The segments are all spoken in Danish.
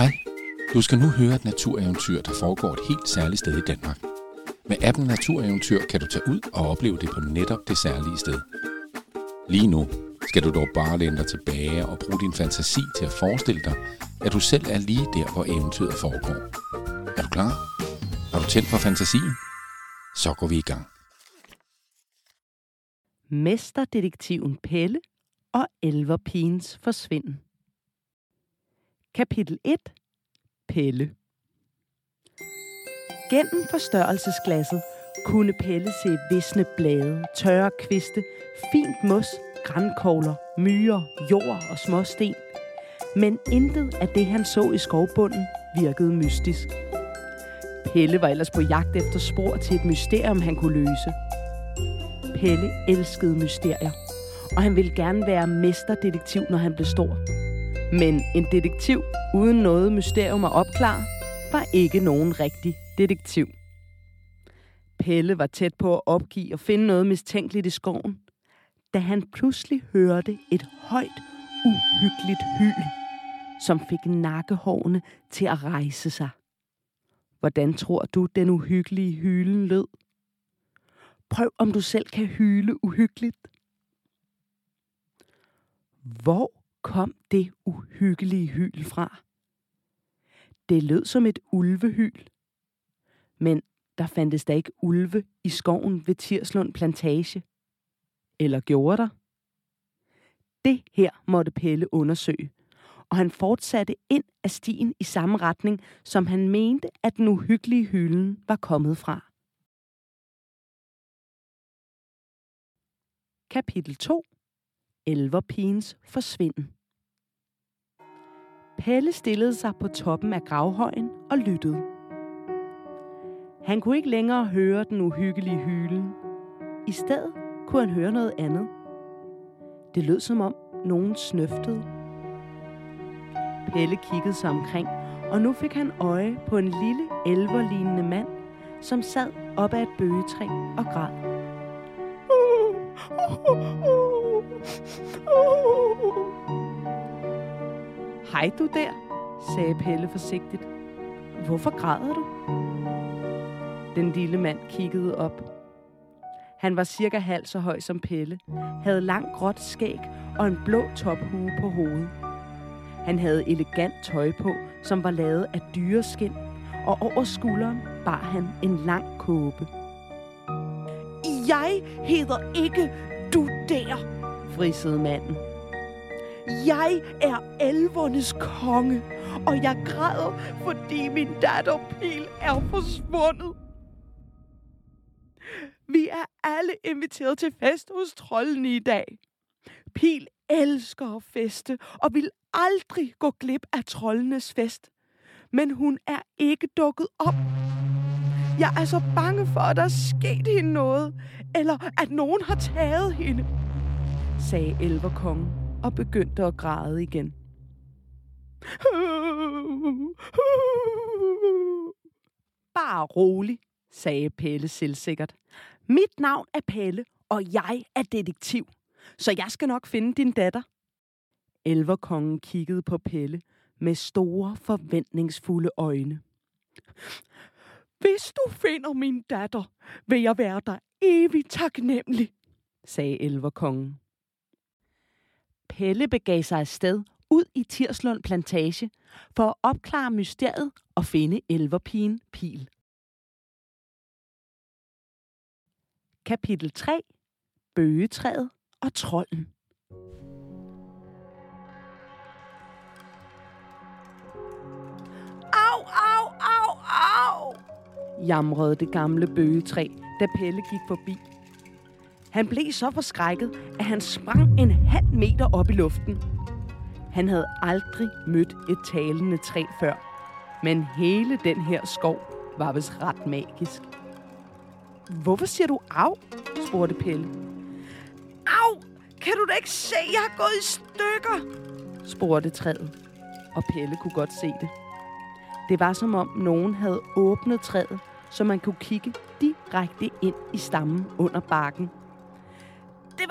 Hej, du skal nu høre et natureventyr, der foregår et helt særligt sted i Danmark. Med appen Natureventyr kan du tage ud og opleve det på netop det særlige sted. Lige nu skal du dog bare læne dig tilbage og bruge din fantasi til at forestille dig, at du selv er lige der, hvor eventyret foregår. Er du klar? Har du tændt for fantasien? Så går vi i gang. Mesterdetektiven Pelle og Elverpigens forsvinden. Kapitel 1. Pelle. Gennem forstørrelsesglasset kunne Pelle se visne blade, tørre kviste, fint mos, grænkogler, myrer, jord og småsten. Men intet af det, han så i skovbunden, virkede mystisk. Pelle var ellers på jagt efter spor til et mysterium, han kunne løse. Pelle elskede mysterier, og han ville gerne være mesterdetektiv, når han blev stor. Men en detektiv uden noget mysterium at opklare, var ikke nogen rigtig detektiv. Pelle var tæt på at opgive og finde noget mistænkeligt i skoven, da han pludselig hørte et højt, uhyggeligt hyl, som fik nakkehårene til at rejse sig. Hvordan tror du, den uhyggelige hylen lød? Prøv, om du selv kan hyle uhyggeligt. Hvor kom det uhyggelige hyl fra? Det lød som et ulvehyl. Men der fandtes da ikke ulve i skoven ved Tirslund Plantage. Eller gjorde der? Det her måtte Pelle undersøge, og han fortsatte ind af stien i samme retning, som han mente, at den uhyggelige hylden var kommet fra. Kapitel 2 Elverpigens forsvinden Pelle stillede sig på toppen af gravhøjen og lyttede. Han kunne ikke længere høre den uhyggelige hylen. I stedet kunne han høre noget andet. Det lød som om nogen snøftede. Pelle kiggede sig omkring, og nu fik han øje på en lille elverlignende mand, som sad op ad et bøgetræ og græd. Uh, uh, uh, Hej du der, sagde Pelle forsigtigt. Hvorfor græder du? Den lille mand kiggede op. Han var cirka halv så høj som Pelle, havde langt gråt skæg og en blå tophue på hovedet. Han havde elegant tøj på, som var lavet af dyreskin, og over skulderen bar han en lang kåbe. Jeg hedder ikke du der, frisede manden. Jeg er elvernes konge, og jeg græder, fordi min datter Pil er forsvundet. Vi er alle inviteret til fest hos trollene i dag. Pil elsker at feste og vil aldrig gå glip af trollenes fest. Men hun er ikke dukket op. Jeg er så bange for, at der er sket hende noget, eller at nogen har taget hende, sagde elverkongen og begyndte at græde igen. Bare rolig, sagde Pelle selvsikkert. Mit navn er Pelle, og jeg er detektiv, så jeg skal nok finde din datter. Elverkongen kiggede på Pelle med store, forventningsfulde øjne. Hvis du finder min datter, vil jeg være dig evigt taknemmelig, sagde elverkongen. Pelle begav sig afsted ud i Tirslund Plantage for at opklare mysteriet og finde elverpigen Pil. Kapitel 3. Bøgetræet og trolden. Au, au, au, au! jamrede det gamle bøgetræ, da Pelle gik forbi. Han blev så forskrækket, at han sprang en halv meter op i luften. Han havde aldrig mødt et talende træ før, men hele den her skov var vist ret magisk. Hvorfor siger du af? spurgte Pelle. Au! Kan du da ikke se, jeg har gået i stykker? spurgte træet. Og Pelle kunne godt se det. Det var som om nogen havde åbnet træet, så man kunne kigge direkte ind i stammen under barken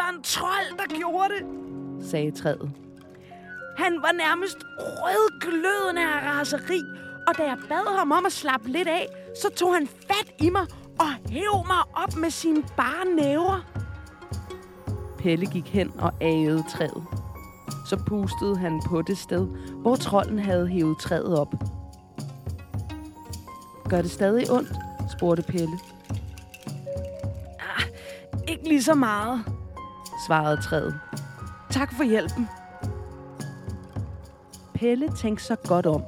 var en trold, der gjorde det, sagde træet. Han var nærmest rødglødende af raseri, og da jeg bad ham om at slappe lidt af, så tog han fat i mig og hæv mig op med sine bare næver. Pelle gik hen og agede træet. Så pustede han på det sted, hvor trolden havde hævet træet op. Gør det stadig ondt? spurgte Pelle. Ah, ikke lige så meget, svarede træet. Tak for hjælpen. Pelle tænkte sig godt om.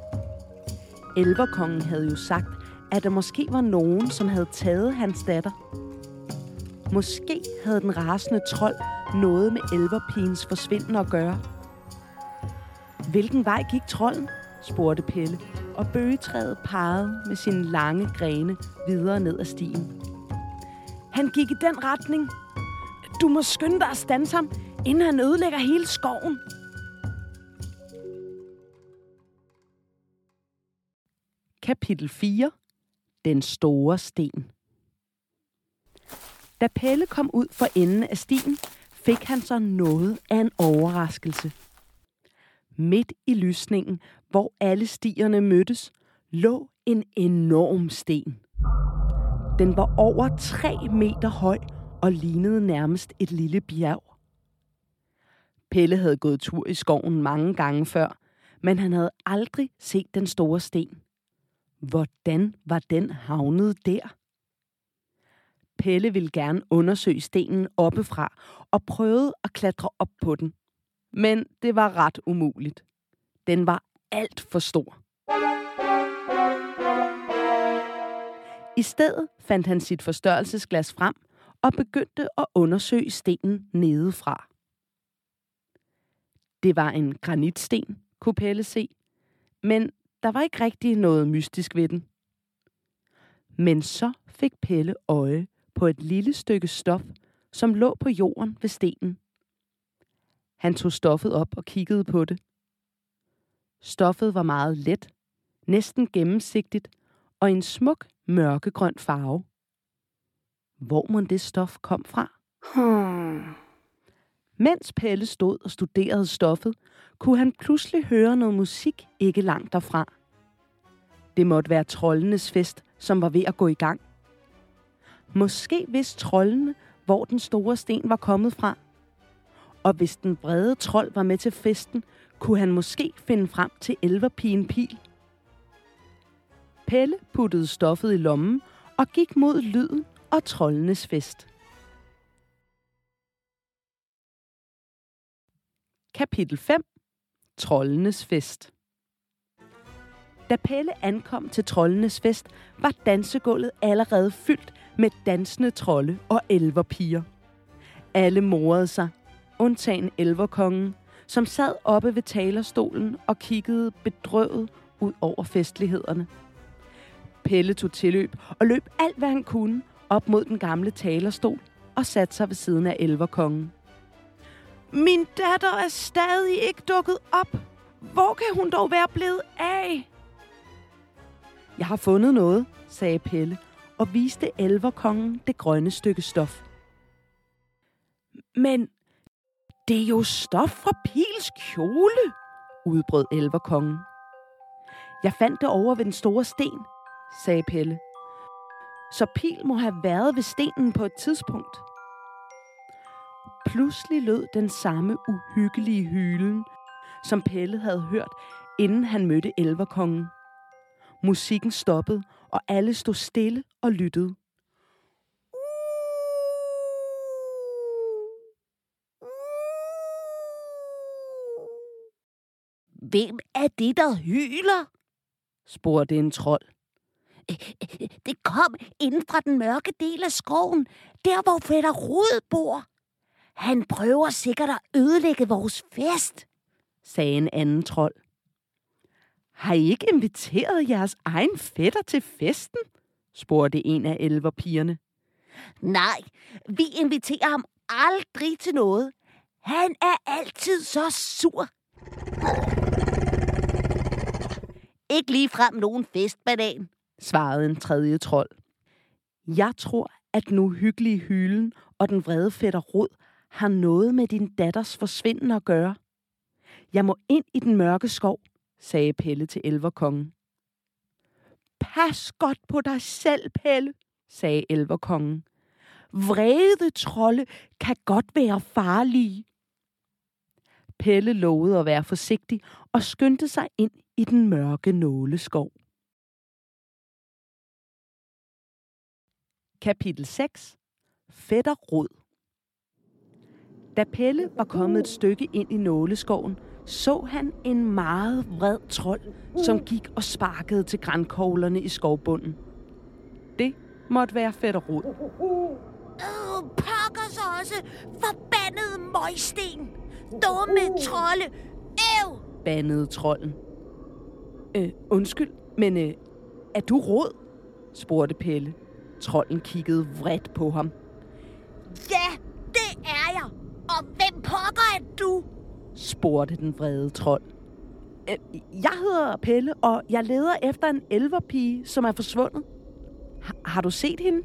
Elverkongen havde jo sagt, at der måske var nogen, som havde taget hans datter. Måske havde den rasende trold noget med elverpigens forsvinden at gøre. Hvilken vej gik trolden? spurgte Pelle, og bøgetræet pegede med sine lange grene videre ned ad stien. Han gik i den retning. Du må skynde dig at stanse ham, inden han ødelægger hele skoven. Kapitel 4. Den store sten. Da Pelle kom ud for enden af stien, fik han så noget af en overraskelse. Midt i lysningen, hvor alle stierne mødtes, lå en enorm sten. Den var over 3 meter høj og lignede nærmest et lille bjerg. Pelle havde gået tur i skoven mange gange før, men han havde aldrig set den store sten. Hvordan var den havnet der? Pelle ville gerne undersøge stenen oppefra og prøvede at klatre op på den. Men det var ret umuligt. Den var alt for stor. I stedet fandt han sit forstørrelsesglas frem og begyndte at undersøge stenen nedefra. Det var en granitsten, kunne Pelle se, men der var ikke rigtig noget mystisk ved den. Men så fik Pelle øje på et lille stykke stof, som lå på jorden ved stenen. Han tog stoffet op og kiggede på det. Stoffet var meget let, næsten gennemsigtigt og en smuk mørkegrøn farve. Hvor må det stof kom fra? Hmm. Mens Pelle stod og studerede stoffet, kunne han pludselig høre noget musik ikke langt derfra. Det måtte være troldenes fest, som var ved at gå i gang. Måske vidste trollene, hvor den store sten var kommet fra. Og hvis den brede trold var med til festen, kunne han måske finde frem til elverpigen Pil. Pelle puttede stoffet i lommen og gik mod lyden og Trollenes fest. Kapitel 5. Trollenes fest. Da Pelle ankom til Trollenes fest, var dansegulvet allerede fyldt med dansende trolde og elverpiger. Alle morede sig, undtagen elverkongen, som sad oppe ved talerstolen og kiggede bedrøvet ud over festlighederne. Pelle tog tilløb og løb alt, hvad han kunne, op mod den gamle talerstol og satte sig ved siden af elverkongen. Min datter er stadig ikke dukket op. Hvor kan hun dog være blevet af? Jeg har fundet noget, sagde Pelle og viste elverkongen det grønne stykke stof. Men det er jo stof fra Pils kjole, udbrød elverkongen. Jeg fandt det over ved den store sten, sagde Pelle. Så Pil må have været ved stenen på et tidspunkt. Pludselig lød den samme uhyggelige hylen, som Pelle havde hørt, inden han mødte elverkongen. Musikken stoppede, og alle stod stille og lyttede. Hvem er det, der hyler? spurgte en trold. Det kom inden fra den mørke del af skoven, der hvor fætter Rod bor. Han prøver sikkert at ødelægge vores fest, sagde en anden trold. Har I ikke inviteret jeres egen fætter til festen? spurgte en af elverpigerne. Nej, vi inviterer ham aldrig til noget. Han er altid så sur. Ikke lige frem nogen festbanan, svarede en tredje trold. Jeg tror, at den uhyggelige hylen og den vrede fætter Rod har noget med din datters forsvinden at gøre. Jeg må ind i den mørke skov, sagde Pelle til elverkongen. Pas godt på dig selv, Pelle, sagde elverkongen. Vrede trolde kan godt være farlige. Pelle lovede at være forsigtig og skyndte sig ind i den mørke nåleskov. Kapitel 6. Fætter Rod Da Pelle var kommet et stykke ind i nåleskoven, så han en meget vred trold, som gik og sparkede til grænkoglerne i skovbunden. Det måtte være fætter Rod. Øh, pokker så også! Forbandede møgsten! Dumme trolde! Æv! bandede trolden. Øh, undskyld, men øh, er du råd? spurgte Pelle. Trolden kiggede vredt på ham. Ja, det er jeg! Og hvem pokker er du? spurgte den vrede trold. Øh, jeg hedder Pelle, og jeg leder efter en elverpige, som er forsvundet. Har, har du set hende?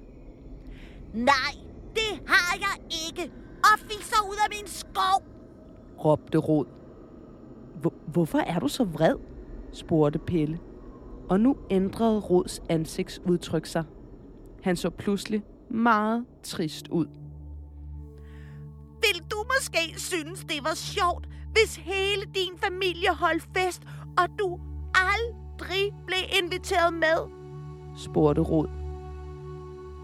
Nej, det har jeg ikke! Og fik så ud af min skov! råbte Rod. Hvor, hvorfor er du så vred? spurgte Pelle. Og nu ændrede Rods ansigtsudtryk sig. Han så pludselig meget trist ud. Vil du måske synes, det var sjovt, hvis hele din familie holdt fest, og du aldrig blev inviteret med? spurgte Rod.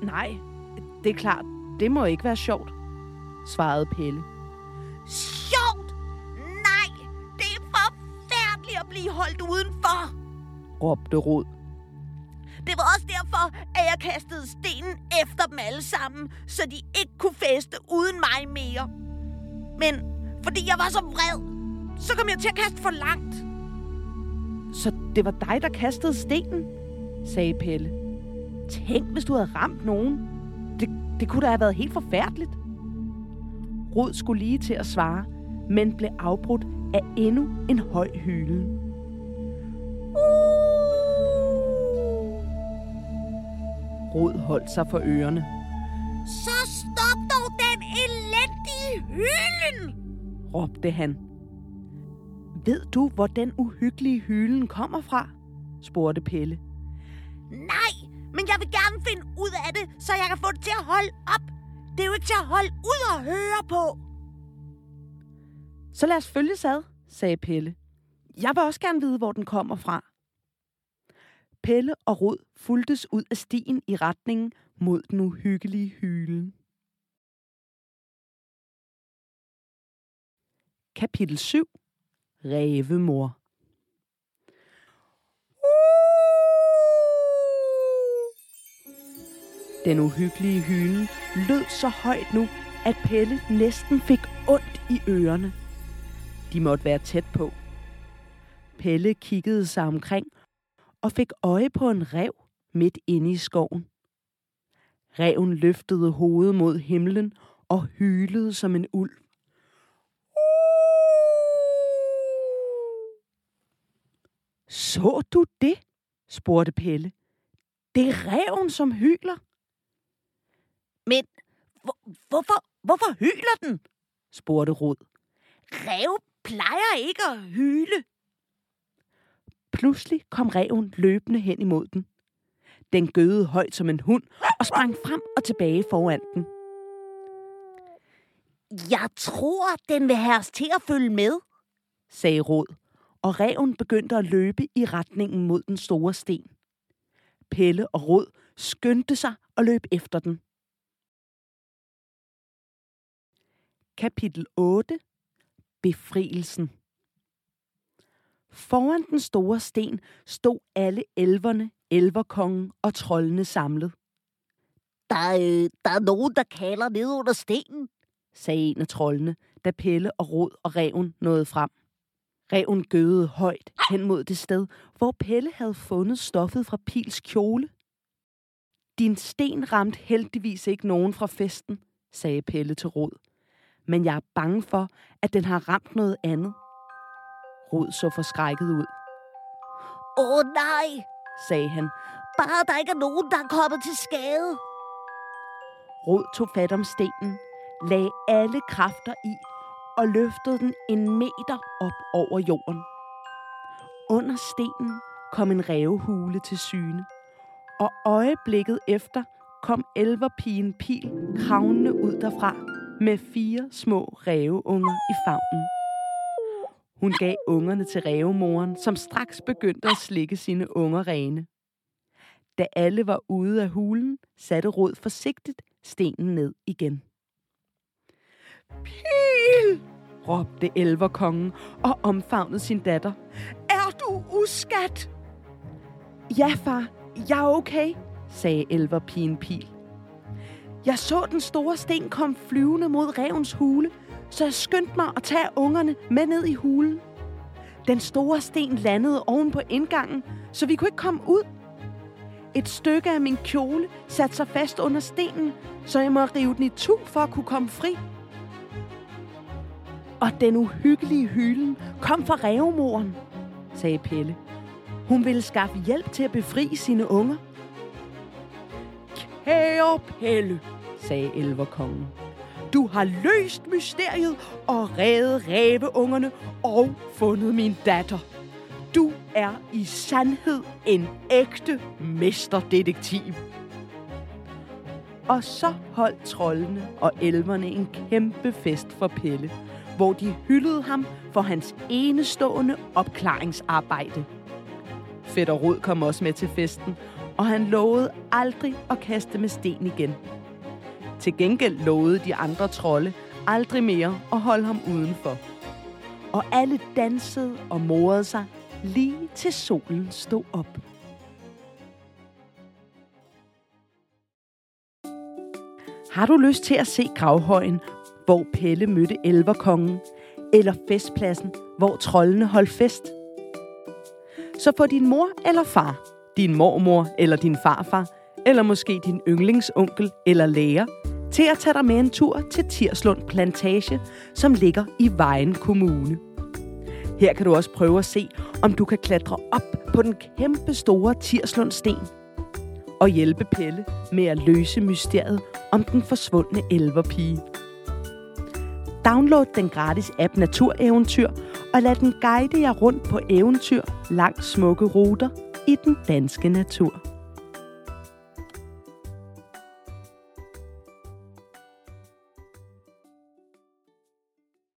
Nej, det er klart, det må ikke være sjovt, svarede Pelle. Sjovt? Nej, det er forfærdeligt at blive holdt udenfor. råbte Rod. Det var også derfor, at jeg kastede stenen efter dem alle sammen, så de ikke kunne feste uden mig mere. Men fordi jeg var så vred, så kom jeg til at kaste for langt. Så det var dig, der kastede stenen, sagde Pelle. Tænk, hvis du havde ramt nogen. Det, det kunne da have været helt forfærdeligt. Rod skulle lige til at svare, men blev afbrudt af endnu en høj hylen. Rod holdt sig for ørerne. Så stop dog den elendige hylden! råbte han. Ved du, hvor den uhyggelige hylen kommer fra? spurgte Pelle. Nej, men jeg vil gerne finde ud af det, så jeg kan få det til at holde op. Det er jo ikke til at holde ud og høre på. Så lad os følges ad, sagde Pelle. Jeg vil også gerne vide, hvor den kommer fra. Pelle og Rod fuldtes ud af stien i retningen mod den uhyggelige hylen. Kapitel 7. Rævemor. Den uhyggelige hylen lød så højt nu, at Pelle næsten fik ondt i ørerne. De måtte være tæt på. Pelle kiggede sig omkring og fik øje på en rev midt inde i skoven. Reven løftede hovedet mod himlen og hylede som en ulv. Så du det? spurgte Pelle. Det er reven, som hyler. Men hvor, hvorfor, hvorfor hyler den? spurgte Rod. Rev plejer ikke at hyle. Pludselig kom reven løbende hen imod den. Den gøede højt som en hund og sprang frem og tilbage foran den. Jeg tror, den vil have os til at følge med. sagde Rod, og reven begyndte at løbe i retningen mod den store sten. Pelle og Rod skyndte sig og løb efter den. Kapitel 8. Befrielsen. Foran den store sten stod alle elverne, elverkongen og trollene samlet. Der, øh, der er nogen, der kalder ned under stenen. sagde en af trollene, da Pelle og Rod og Reven nåede frem. Reven gøede højt hen mod det sted, hvor Pelle havde fundet stoffet fra Pils kjole. Din sten ramte heldigvis ikke nogen fra festen, sagde Pelle til Rod. Men jeg er bange for, at den har ramt noget andet. Rod så forskrækket ud. Åh oh, nej, sagde han. bare der ikke er nogen, der er kommet til skade. Rod tog fat om stenen, lagde alle kræfter i og løftede den en meter op over jorden. Under stenen kom en rævehule til syne, og øjeblikket efter kom elverpigen Pil kravnende ud derfra med fire små ræveunger i favnen. Hun gav ungerne til rævemoren, som straks begyndte at slikke sine unger rene. Da alle var ude af hulen, satte Rod forsigtigt stenen ned igen. Pil! råbte elverkongen og omfavnede sin datter. Er du uskat? Ja, far. Jeg er okay, sagde elverpigen Pil. Jeg så den store sten komme flyvende mod revens hule, så jeg skyndte mig at tage ungerne med ned i hulen. Den store sten landede oven på indgangen, så vi kunne ikke komme ud. Et stykke af min kjole satte sig fast under stenen, så jeg må rive den i tu for at kunne komme fri. Og den uhyggelige hylen kom fra revmoren, sagde Pelle. Hun ville skaffe hjælp til at befri sine unger. Kære Pelle, sagde elverkongen. Du har løst mysteriet og reddet ræveungerne og fundet min datter. Du er i sandhed en ægte mesterdetektiv. Og så holdt trollene og elverne en kæmpe fest for Pelle, hvor de hyldede ham for hans enestående opklaringsarbejde. Fætter Rod kom også med til festen, og han lovede aldrig at kaste med sten igen. Til gengæld lovede de andre trolde aldrig mere at holde ham udenfor. Og alle dansede og morede sig lige til solen stod op. Har du lyst til at se gravhøjen, hvor Pelle mødte elverkongen, eller festpladsen, hvor trollene holdt fest? Så få din mor eller far, din mormor eller din farfar, eller måske din yndlingsonkel eller lærer, til at tage dig med en tur til Tirslund Plantage, som ligger i Vejen Kommune. Her kan du også prøve at se, om du kan klatre op på den kæmpe store Tirslund sten og hjælpe Pelle med at løse mysteriet om den forsvundne elverpige. Download den gratis app Natureventyr og lad den guide jer rundt på eventyr langs smukke ruter i den danske natur.